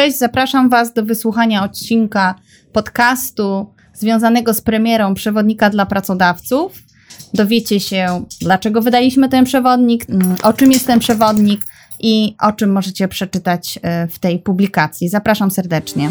Cześć, zapraszam Was do wysłuchania odcinka podcastu związanego z premierą przewodnika dla pracodawców. Dowiecie się, dlaczego wydaliśmy ten przewodnik, mm, o czym jest ten przewodnik i o czym możecie przeczytać e, w tej publikacji. Zapraszam serdecznie.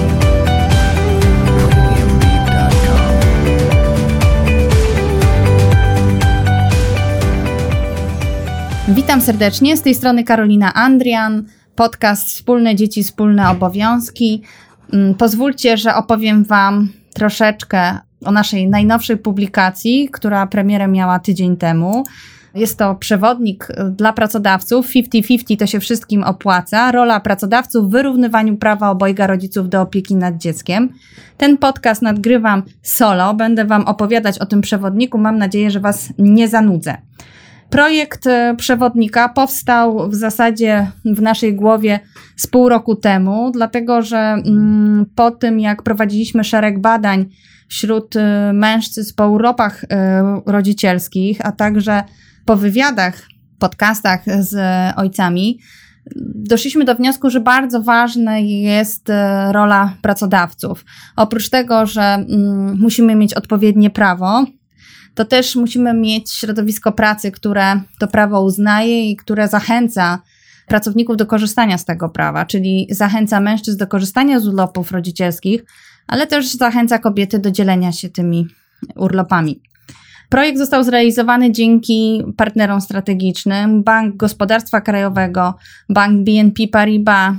Witam serdecznie, z tej strony Karolina Andrian, podcast Wspólne Dzieci, Wspólne Obowiązki. Mm, pozwólcie, że opowiem Wam troszeczkę o naszej najnowszej publikacji, która premierę miała tydzień temu. Jest to przewodnik dla pracodawców. 50-50 to się wszystkim opłaca. Rola pracodawców w wyrównywaniu prawa obojga rodziców do opieki nad dzieckiem. Ten podcast nadgrywam solo. Będę Wam opowiadać o tym przewodniku. Mam nadzieję, że Was nie zanudzę. Projekt e, przewodnika powstał w zasadzie w naszej głowie z pół roku temu, dlatego że mm, po tym, jak prowadziliśmy szereg badań wśród e, mężczyzn po urlopach e, rodzicielskich, a także po wywiadach, podcastach z ojcami, doszliśmy do wniosku, że bardzo ważna jest rola pracodawców. Oprócz tego, że mm, musimy mieć odpowiednie prawo, to też musimy mieć środowisko pracy, które to prawo uznaje i które zachęca pracowników do korzystania z tego prawa, czyli zachęca mężczyzn do korzystania z urlopów rodzicielskich, ale też zachęca kobiety do dzielenia się tymi urlopami. Projekt został zrealizowany dzięki partnerom strategicznym Bank Gospodarstwa Krajowego, Bank BNP Paribas,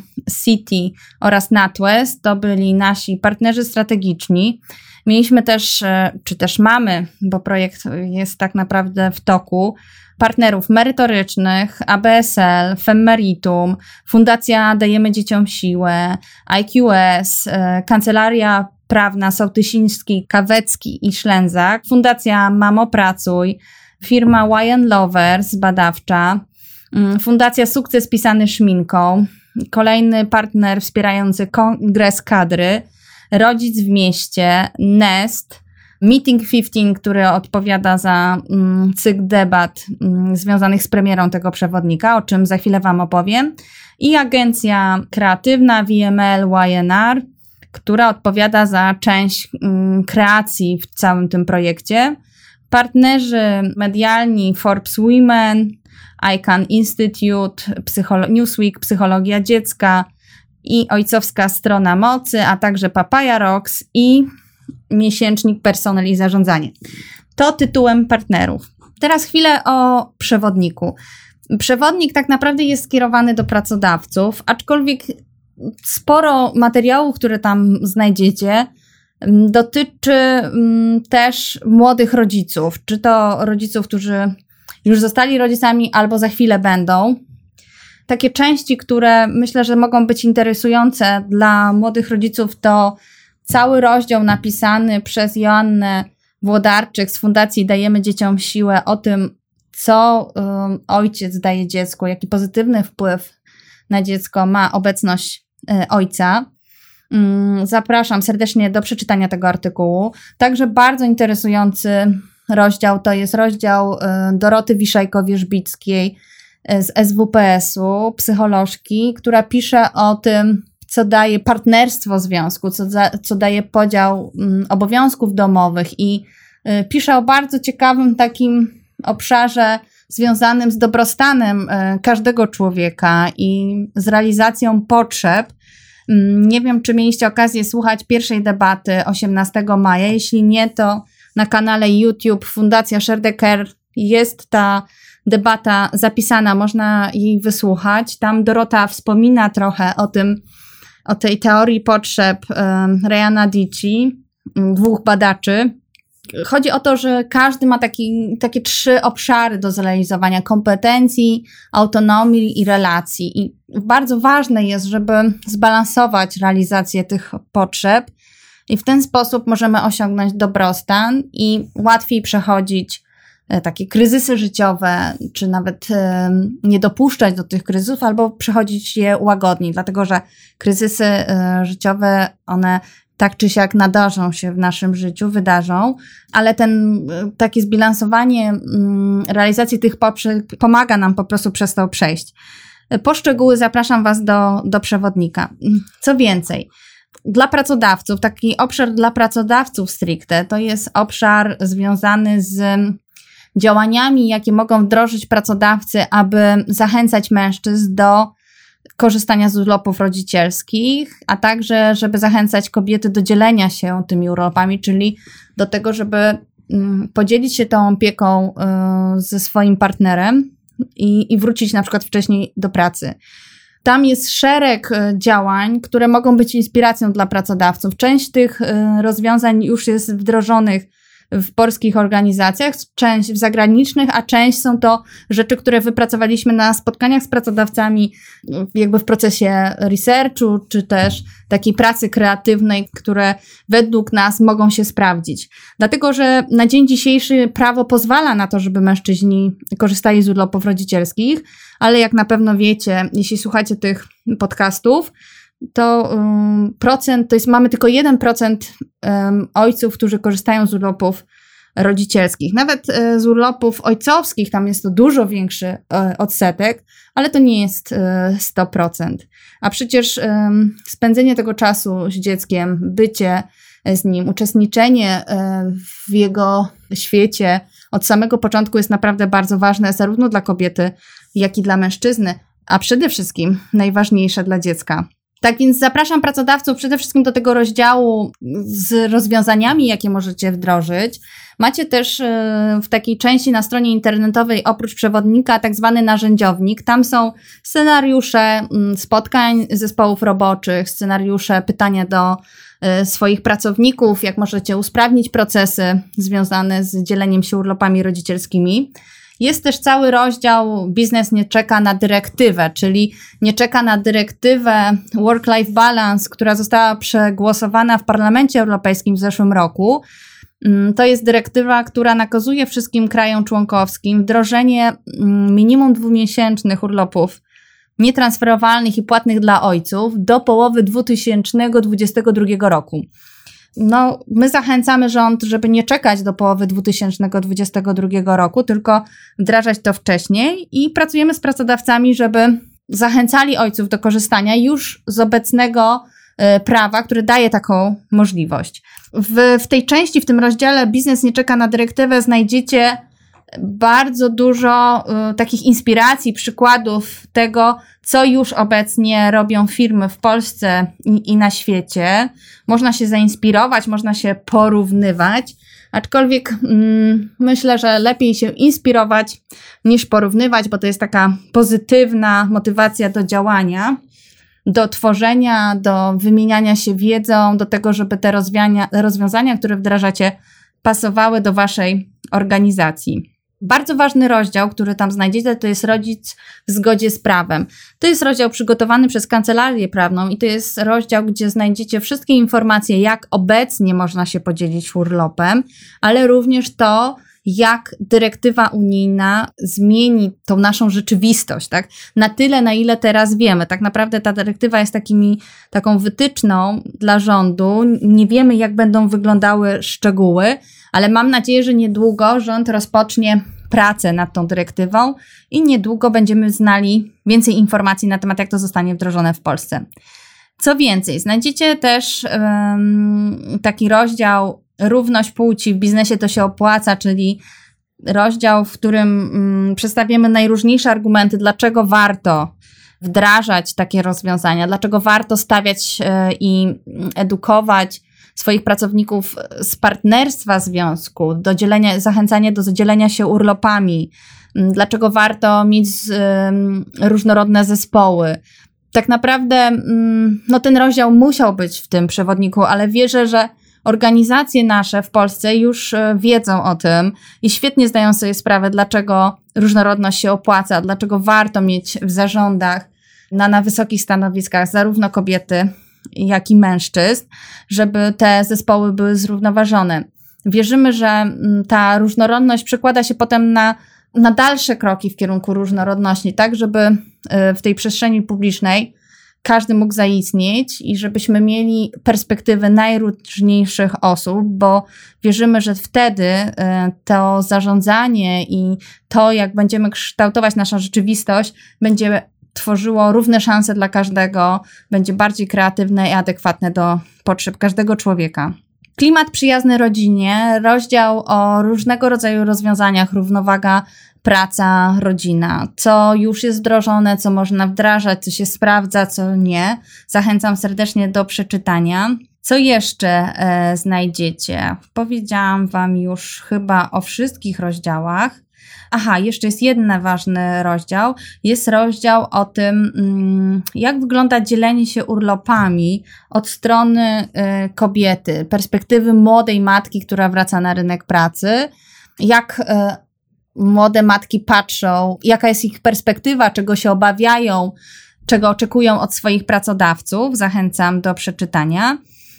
City oraz NatWest. To byli nasi partnerzy strategiczni. Mieliśmy też, e, czy też mamy, bo projekt jest tak naprawdę w toku, partnerów merytorycznych, ABSL, Femmeritum, Fundacja Dajemy Dzieciom Siłę, IQS, e, Kancelaria Prawna Sołtysiński, Kawecki i Szlęzak, Fundacja Mamo Pracuj, firma Wyan Lovers badawcza, mm, Fundacja Sukces pisany szminką, kolejny partner wspierający Kongres Kadry, Rodzic w mieście, Nest, Meeting 15, który odpowiada za mm, cykl debat mm, związanych z premierą tego przewodnika, o czym za chwilę Wam opowiem, i agencja kreatywna VML YNR, która odpowiada za część mm, kreacji w całym tym projekcie. Partnerzy medialni Forbes Women, ICANN Institute, Psycholo Newsweek, Psychologia Dziecka, i ojcowska strona mocy, a także Papaya Rocks i miesięcznik personel i zarządzanie. To tytułem partnerów. Teraz chwilę o przewodniku. Przewodnik tak naprawdę jest skierowany do pracodawców, aczkolwiek sporo materiałów, które tam znajdziecie, dotyczy też młodych rodziców, czy to rodziców, którzy już zostali rodzicami albo za chwilę będą, takie części, które myślę, że mogą być interesujące dla młodych rodziców, to cały rozdział napisany przez Joannę Włodarczyk z Fundacji Dajemy Dzieciom Siłę o tym, co um, ojciec daje dziecku, jaki pozytywny wpływ na dziecko ma obecność y, ojca. Um, zapraszam serdecznie do przeczytania tego artykułu. Także bardzo interesujący rozdział to jest rozdział y, Doroty Wiszajko-Wierzbickiej z SWPS-u, psycholożki, która pisze o tym, co daje partnerstwo związku, co, za, co daje podział mm, obowiązków domowych i y, pisze o bardzo ciekawym takim obszarze związanym z dobrostanem y, każdego człowieka i z realizacją potrzeb. Mm, nie wiem, czy mieliście okazję słuchać pierwszej debaty 18 maja. Jeśli nie, to na kanale YouTube Fundacja Sherdecker jest ta debata zapisana, można jej wysłuchać. Tam Dorota wspomina trochę o tym, o tej teorii potrzeb Ryana Dici, dwóch badaczy, Chodzi o to, że każdy ma taki, takie trzy obszary do zrealizowania: kompetencji, autonomii i relacji. I bardzo ważne jest, żeby zbalansować realizację tych potrzeb, i w ten sposób możemy osiągnąć dobrostan i łatwiej przechodzić takie kryzysy życiowe, czy nawet nie dopuszczać do tych kryzysów, albo przechodzić je łagodniej, dlatego że kryzysy e, życiowe, one tak czy siak nadarzą się w naszym życiu, wydarzą, ale ten takie zbilansowanie mm, realizacji tych potrzeb pomaga nam po prostu przez to przejść. Po szczegóły zapraszam Was do, do przewodnika. Co więcej, dla pracodawców, taki obszar dla pracodawców stricte, to jest obszar związany z działaniami, jakie mogą wdrożyć pracodawcy, aby zachęcać mężczyzn do korzystania z urlopów rodzicielskich, a także, żeby zachęcać kobiety do dzielenia się tymi urlopami, czyli do tego, żeby mm, podzielić się tą opieką y, ze swoim partnerem i, i wrócić na przykład wcześniej do pracy. Tam jest szereg y, działań, które mogą być inspiracją dla pracodawców. Część tych y, rozwiązań już jest wdrożonych w polskich organizacjach, część w zagranicznych, a część są to rzeczy, które wypracowaliśmy na spotkaniach z pracodawcami, jakby w procesie researchu, czy też takiej pracy kreatywnej, które według nas mogą się sprawdzić. Dlatego, że na dzień dzisiejszy prawo pozwala na to, żeby mężczyźni korzystali z urlopów rodzicielskich, ale jak na pewno wiecie, jeśli słuchacie tych podcastów, to procent, to jest, mamy tylko 1% um, ojców, którzy korzystają z urlopów rodzicielskich. Nawet e, z urlopów ojcowskich tam jest to dużo większy e, odsetek, ale to nie jest e, 100%. A przecież spędzenie tego czasu z dzieckiem, bycie z nim, uczestniczenie w jego świecie od samego początku jest naprawdę bardzo ważne, zarówno dla kobiety, jak i dla mężczyzny, a przede wszystkim najważniejsze dla dziecka. Tak więc zapraszam pracodawców przede wszystkim do tego rozdziału z rozwiązaniami, jakie możecie wdrożyć. Macie też e, w takiej części na stronie internetowej oprócz przewodnika tak zwany narzędziownik. Tam są scenariusze mm, spotkań zespołów roboczych, scenariusze pytania do e, swoich pracowników, jak możecie usprawnić procesy związane z dzieleniem się urlopami rodzicielskimi. Jest też cały rozdział Biznes nie czeka na dyrektywę, czyli nie czeka na dyrektywę Work-Life Balance, która została przegłosowana w Parlamencie Europejskim w zeszłym roku. Mm, to jest dyrektywa, która nakazuje wszystkim krajom członkowskim wdrożenie mm, minimum dwumiesięcznych urlopów nietransferowalnych i płatnych dla ojców do połowy 2022 roku. No, my zachęcamy rząd, żeby nie czekać do połowy 2022 roku, tylko wdrażać to wcześniej i pracujemy z pracodawcami, żeby zachęcali ojców do korzystania już z obecnego y, prawa, które daje taką możliwość. W, w tej części, w tym rozdziale Biznes nie czeka na dyrektywę, znajdziecie bardzo dużo y, takich inspiracji, przykładów tego, co już obecnie robią firmy w Polsce i, i na świecie. Można się zainspirować, można się porównywać, aczkolwiek mm, myślę, że lepiej się inspirować niż porównywać, bo to jest taka pozytywna motywacja do działania do tworzenia, do wymieniania się wiedzą, do tego, żeby te rozwiązania, które wdrażacie, pasowały do waszej organizacji. Bardzo ważny rozdział, który tam znajdziecie, to jest rodzic w zgodzie z prawem. To jest rozdział przygotowany przez kancelarię prawną i to jest rozdział, gdzie znajdziecie wszystkie informacje, jak obecnie można się podzielić urlopem, ale również to, jak dyrektywa unijna zmieni tą naszą rzeczywistość, tak? Na tyle, na ile teraz wiemy. Tak naprawdę ta dyrektywa jest takimi, taką wytyczną dla rządu. Nie wiemy, jak będą wyglądały szczegóły, ale mam nadzieję, że niedługo rząd rozpocznie pracę nad tą dyrektywą i niedługo będziemy znali więcej informacji na temat, jak to zostanie wdrożone w Polsce. Co więcej, znajdziecie też um, taki rozdział Równość płci w biznesie to się opłaca, czyli rozdział, w którym um, przedstawimy najróżniejsze argumenty, dlaczego warto wdrażać takie rozwiązania, dlaczego warto stawiać e, i edukować swoich pracowników z partnerstwa związku, do dzielenia, zachęcanie do dzielenia się urlopami, mm, dlaczego warto mieć różnorodne zespoły. Tak naprawdę mm, no, ten rozdział musiał być w tym przewodniku, ale wierzę, że organizacje nasze w Polsce już e, wiedzą o tym i świetnie zdają sobie sprawę, dlaczego różnorodność się opłaca, dlaczego warto mieć w zarządach na, na wysokich stanowiskach zarówno kobiety, jak i mężczyzn, żeby te zespoły były zrównoważone. Wierzymy, że mm, ta różnorodność przekłada się potem na, na dalsze kroki w kierunku różnorodności, tak, żeby y, w tej przestrzeni publicznej każdy mógł zaistnieć i żebyśmy mieli perspektywy najróżniejszych osób, bo wierzymy, że wtedy y, to zarządzanie i to, jak będziemy kształtować naszą rzeczywistość, będzie tworzyło równe szanse dla każdego, będzie bardziej kreatywne i adekwatne do potrzeb każdego człowieka. Klimat przyjazny rodzinie, rozdział o różnego rodzaju rozwiązaniach, równowaga praca, rodzina, co już jest wdrożone, co można wdrażać, co się sprawdza, co nie. Zachęcam serdecznie do przeczytania. Co jeszcze e, znajdziecie? Powiedziałam Wam już chyba o wszystkich rozdziałach. Aha, jeszcze jest jeden ważny rozdział. Jest rozdział o tym, mm, jak wygląda dzielenie się urlopami od strony y, kobiety, perspektywy młodej matki, która wraca na rynek pracy. Jak y, młode matki patrzą, jaka jest ich perspektywa, czego się obawiają, czego oczekują od swoich pracodawców. Zachęcam do przeczytania.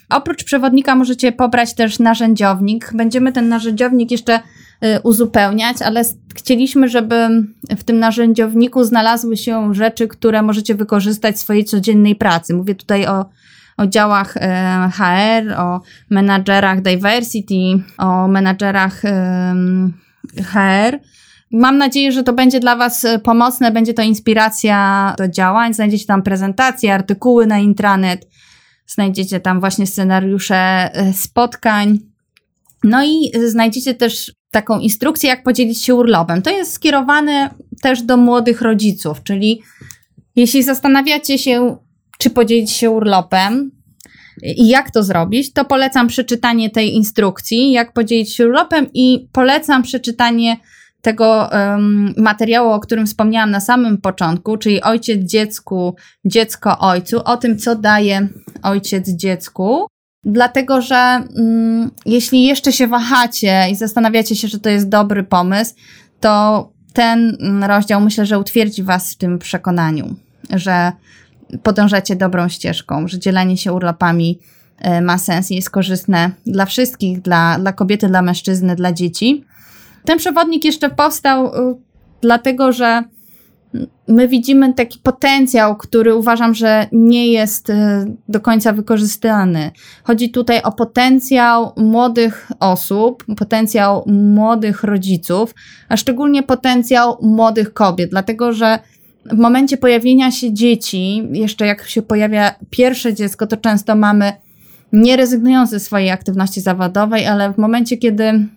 Oprócz przewodnika możecie pobrać też narzędziownik. Będziemy ten narzędziownik jeszcze Y, uzupełniać, ale chcieliśmy, żeby w tym narzędziowniku znalazły się rzeczy, które możecie wykorzystać w swojej codziennej pracy. Mówię tutaj o, o działach y, HR, o menadżerach diversity, o menadżerach HR. Mam nadzieję, że to będzie dla Was pomocne, będzie to inspiracja do działań. Znajdziecie tam prezentacje, artykuły na intranet, znajdziecie tam właśnie scenariusze y, spotkań. No i znajdziecie też taką instrukcję, jak podzielić się urlopem. To jest skierowane też do młodych rodziców, czyli jeśli zastanawiacie się, czy podzielić się urlopem i jak to zrobić, to polecam przeczytanie tej instrukcji, jak podzielić się urlopem i polecam przeczytanie tego um, materiału, o którym wspomniałam na samym początku, czyli ojciec dziecku, dziecko ojcu, o tym, co daje ojciec dziecku. Dlatego, że mm, jeśli jeszcze się wahacie i zastanawiacie się, że to jest dobry pomysł, to ten mm, rozdział myślę, że utwierdzi Was w tym przekonaniu, że podążacie dobrą ścieżką, że dzielenie się urlopami y, ma sens i jest korzystne dla wszystkich, dla, dla kobiety, dla mężczyzny, dla dzieci. Ten przewodnik jeszcze powstał y, dlatego, że my widzimy taki potencjał, który uważam, że nie jest e, do końca wykorzystany. Chodzi tutaj o potencjał młodych osób, potencjał młodych rodziców, a szczególnie potencjał młodych kobiet, dlatego że w momencie pojawienia się dzieci, jeszcze jak się pojawia pierwsze dziecko, to często mamy nie rezygnując ze swojej aktywności zawodowej, ale w momencie, kiedy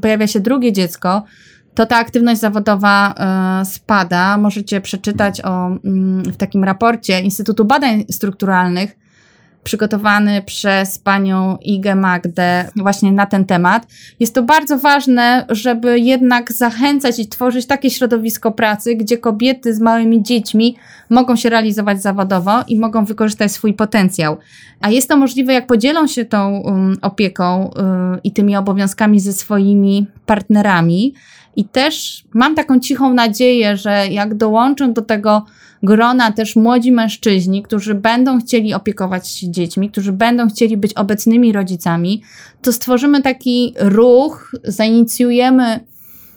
pojawia się drugie dziecko, to ta aktywność zawodowa y, spada. Możecie przeczytać o, y, w takim raporcie Instytutu Badań Strukturalnych, przygotowany przez panią Igę Magdę właśnie na ten temat. Jest to bardzo ważne, żeby jednak zachęcać i tworzyć takie środowisko pracy, gdzie kobiety z małymi dziećmi mogą się realizować zawodowo i mogą wykorzystać swój potencjał. A jest to możliwe, jak podzielą się tą um, opieką um, i tymi obowiązkami ze swoimi partnerami. I też mam taką cichą nadzieję, że jak dołączą do tego grona też młodzi mężczyźni, którzy będą chcieli opiekować się dziećmi, którzy będą chcieli być obecnymi rodzicami, to stworzymy taki ruch, zainicjujemy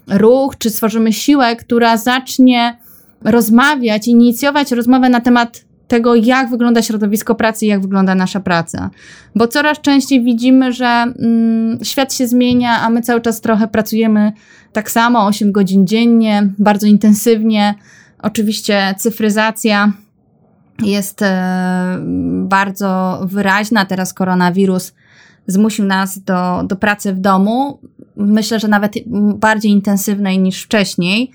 ruch, czy stworzymy siłę, która zacznie rozmawiać, inicjować rozmowę na temat tego, jak wygląda środowisko pracy jak wygląda nasza praca. Bo coraz częściej widzimy, że mm, świat się zmienia, a my cały czas trochę pracujemy tak samo, 8 godzin dziennie, bardzo intensywnie. Oczywiście cyfryzacja jest e, bardzo wyraźna. Teraz koronawirus zmusił nas do, do pracy w domu. Myślę, że nawet bardziej intensywnej niż wcześniej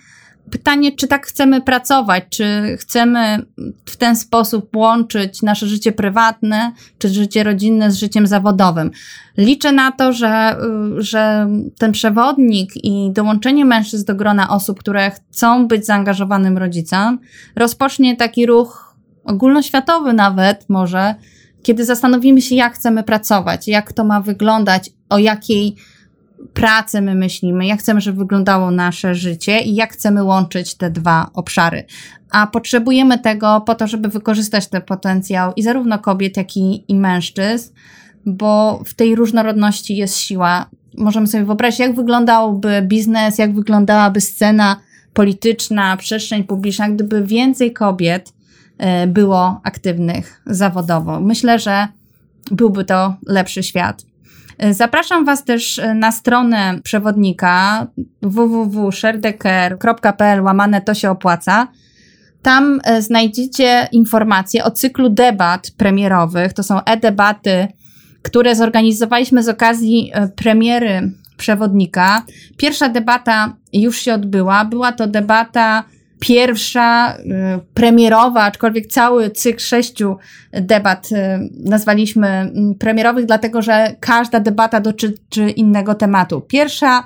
pytanie, czy tak chcemy pracować, czy chcemy w ten sposób łączyć nasze życie prywatne, czy życie rodzinne z życiem zawodowym. Liczę na to, że, że ten przewodnik i dołączenie mężczyzn do grona osób, które chcą być zaangażowanym rodzicem, rozpocznie taki ruch ogólnoświatowy nawet może, kiedy zastanowimy się, jak chcemy pracować, jak to ma wyglądać, o jakiej pracy my myślimy, jak chcemy, żeby wyglądało nasze życie i jak chcemy łączyć te dwa obszary. A potrzebujemy tego po to, żeby wykorzystać ten potencjał i zarówno kobiet, jak i, i mężczyzn, bo w tej różnorodności jest siła. Możemy sobie wyobrazić, jak wyglądałby biznes, jak wyglądałaby scena polityczna, przestrzeń publiczna, gdyby więcej kobiet e, było aktywnych zawodowo. Myślę, że byłby to lepszy świat. E, zapraszam Was też e, na stronę przewodnika www.sherdecker.pl łamane to się opłaca. Tam znajdziecie informacje o cyklu debat premierowych. To są e-debaty, które zorganizowaliśmy z okazji premiery przewodnika. Pierwsza debata już się odbyła. Była to debata pierwsza, y, premierowa, aczkolwiek cały cykl sześciu debat y, nazwaliśmy mm, premierowych, dlatego że każda debata dotyczy innego tematu. Pierwsza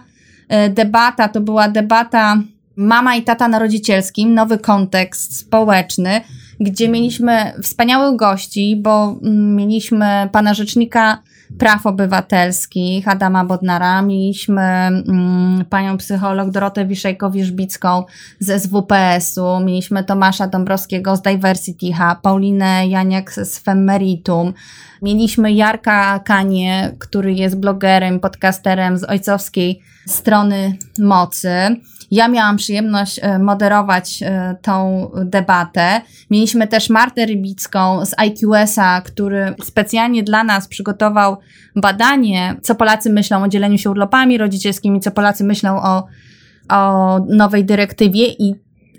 y, debata to była debata Mama i tata na rodzicielskim, nowy kontekst społeczny, gdzie mieliśmy wspaniałych gości, bo mm, mieliśmy pana rzecznika praw obywatelskich. Adama Bodnara, mieliśmy mm, panią psycholog Dorotę Wiszejko-Wierzbicką z SWPS-u, mieliśmy Tomasza Dąbrowskiego z Diversity Hub, Paulinę Janiak z Femmeritum, mieliśmy Jarka Kanie, który jest blogerem, podcasterem z ojcowskiej strony mocy. Ja miałam przyjemność e, moderować e, tą debatę. Mieliśmy też Martę Rybicką z IQS-a, który specjalnie dla nas przygotował badanie, co Polacy myślą o dzieleniu się urlopami rodzicielskimi, co Polacy myślą o, o nowej dyrektywie i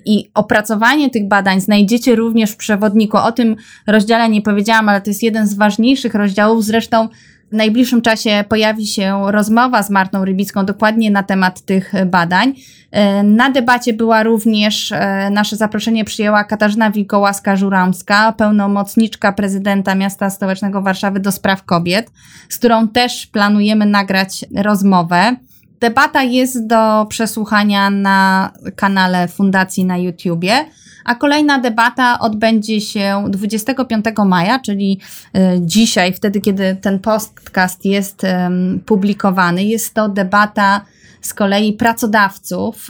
i opracowanie tych badań znajdziecie również w przewodniku. O tym rozdziale nie powiedziałam, ale to jest jeden z ważniejszych rozdziałów. Zresztą w najbliższym czasie pojawi się rozmowa z Martą Rybicką dokładnie na temat tych badań. E, na debacie była również, e, nasze zaproszenie przyjęła Katarzyna Wilkołaska-Żuramska, pełnomocniczka prezydenta miasta stołecznego Warszawy do spraw kobiet, z którą też planujemy nagrać rozmowę. Debata jest do przesłuchania na kanale Fundacji na YouTubie, a kolejna debata odbędzie się 25 maja, czyli e, dzisiaj, wtedy kiedy ten podcast jest publikowany. Jest to debata z kolei pracodawców.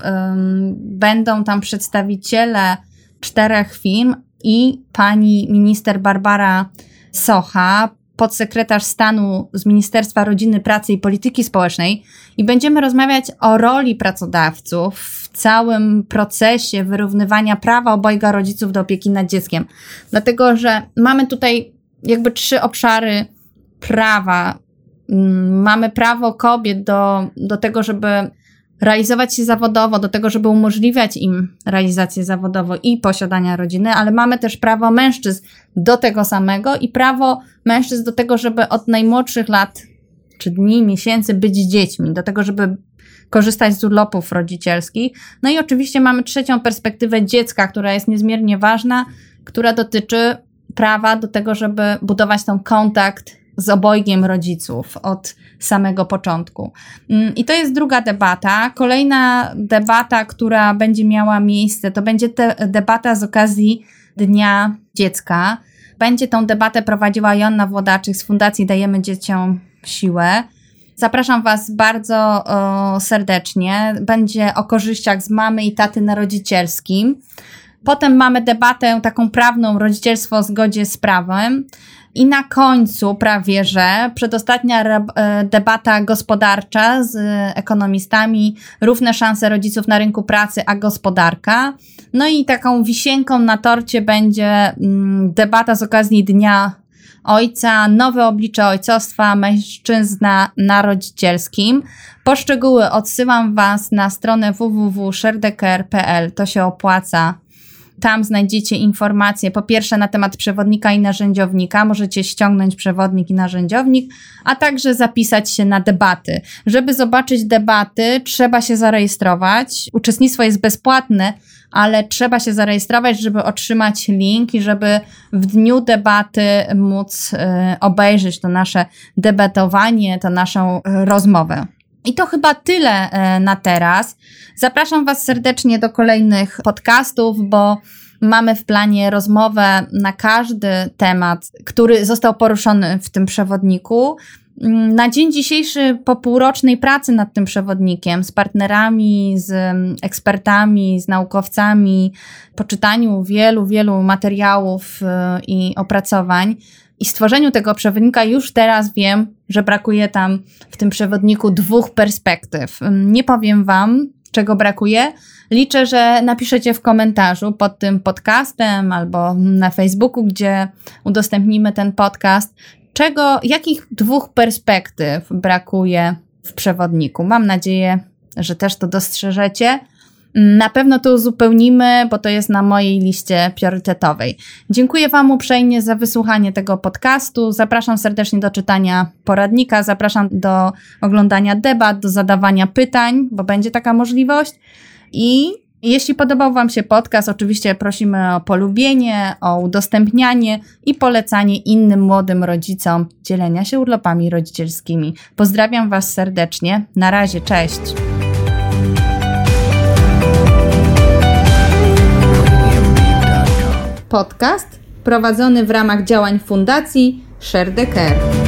Będą tam przedstawiciele czterech firm i pani minister Barbara Socha, podsekretarz stanu z Ministerstwa Rodziny, Pracy i Polityki Społecznej i będziemy rozmawiać o roli pracodawców w całym procesie wyrównywania prawa obojga rodziców do opieki nad dzieckiem. Dlatego, że mamy tutaj jakby trzy obszary prawa. Mm, mamy prawo kobiet do, do tego, żeby realizować się zawodowo, do tego, żeby umożliwiać im realizację zawodową i posiadania rodziny, ale mamy też prawo mężczyzn do tego samego i prawo mężczyzn do tego, żeby od najmłodszych lat, czy dni, miesięcy być dziećmi, do tego, żeby korzystać z urlopów rodzicielskich. No i oczywiście mamy trzecią perspektywę dziecka, która jest niezmiernie ważna, która dotyczy prawa do tego, żeby budować ten kontakt z obojgiem rodziców od samego początku. Mm, I to jest druga debata. Kolejna debata, która będzie miała miejsce, to będzie debata z okazji Dnia Dziecka. Będzie tą debatę prowadziła Jonna Włodaczyk z Fundacji Dajemy Dzieciom Siłę. Zapraszam Was bardzo o, serdecznie. Będzie o korzyściach z mamy i taty na rodzicielskim. Potem mamy debatę taką prawną, rodzicielstwo w zgodzie z prawem. I na końcu prawie, że przedostatnia e, debata gospodarcza z ekonomistami, równe szanse rodziców na rynku pracy, a gospodarka. No i taką wisienką na torcie będzie mm, debata z okazji Dnia Ojca, nowe oblicze ojcostwa, mężczyzna na rodzicielskim. Poszczegóły odsyłam Was na stronę www.sherdecker.pl. To się opłaca tam znajdziecie informacje po pierwsze na temat przewodnika i narzędziownika. Możecie ściągnąć przewodnik i narzędziownik, a także zapisać się na debaty. Żeby zobaczyć debaty, trzeba się zarejestrować. Uczestnictwo jest bezpłatne, ale trzeba się zarejestrować, żeby otrzymać link i żeby w dniu debaty móc y, obejrzeć to nasze debatowanie, to naszą y, rozmowę. I to chyba tyle e, na teraz. Zapraszam Was serdecznie do kolejnych podcastów, bo Mamy w planie rozmowę na każdy temat, który został poruszony w tym przewodniku. Mm, na dzień dzisiejszy, po półrocznej pracy nad tym przewodnikiem, z partnerami, z mm, ekspertami, z naukowcami, po czytaniu wielu, wielu materiałów y, i opracowań i stworzeniu tego przewodnika, już teraz wiem, że brakuje tam w tym przewodniku dwóch perspektyw. Mm, nie powiem Wam, czego brakuje. Liczę, że napiszecie w komentarzu pod tym podcastem albo na Facebooku, gdzie udostępnimy ten podcast, czego, jakich dwóch perspektyw brakuje w przewodniku. Mam nadzieję, że też to dostrzeżecie. Na pewno to uzupełnimy, bo to jest na mojej liście priorytetowej. Dziękuję Wam uprzejmie za wysłuchanie tego podcastu. Zapraszam serdecznie do czytania poradnika, zapraszam do oglądania debat, do zadawania pytań, bo będzie taka możliwość. I jeśli podobał Wam się podcast, oczywiście prosimy o polubienie, o udostępnianie i polecanie innym młodym rodzicom dzielenia się urlopami rodzicielskimi. Pozdrawiam Was serdecznie. Na razie, cześć. Podcast prowadzony w ramach działań Fundacji Share the Care.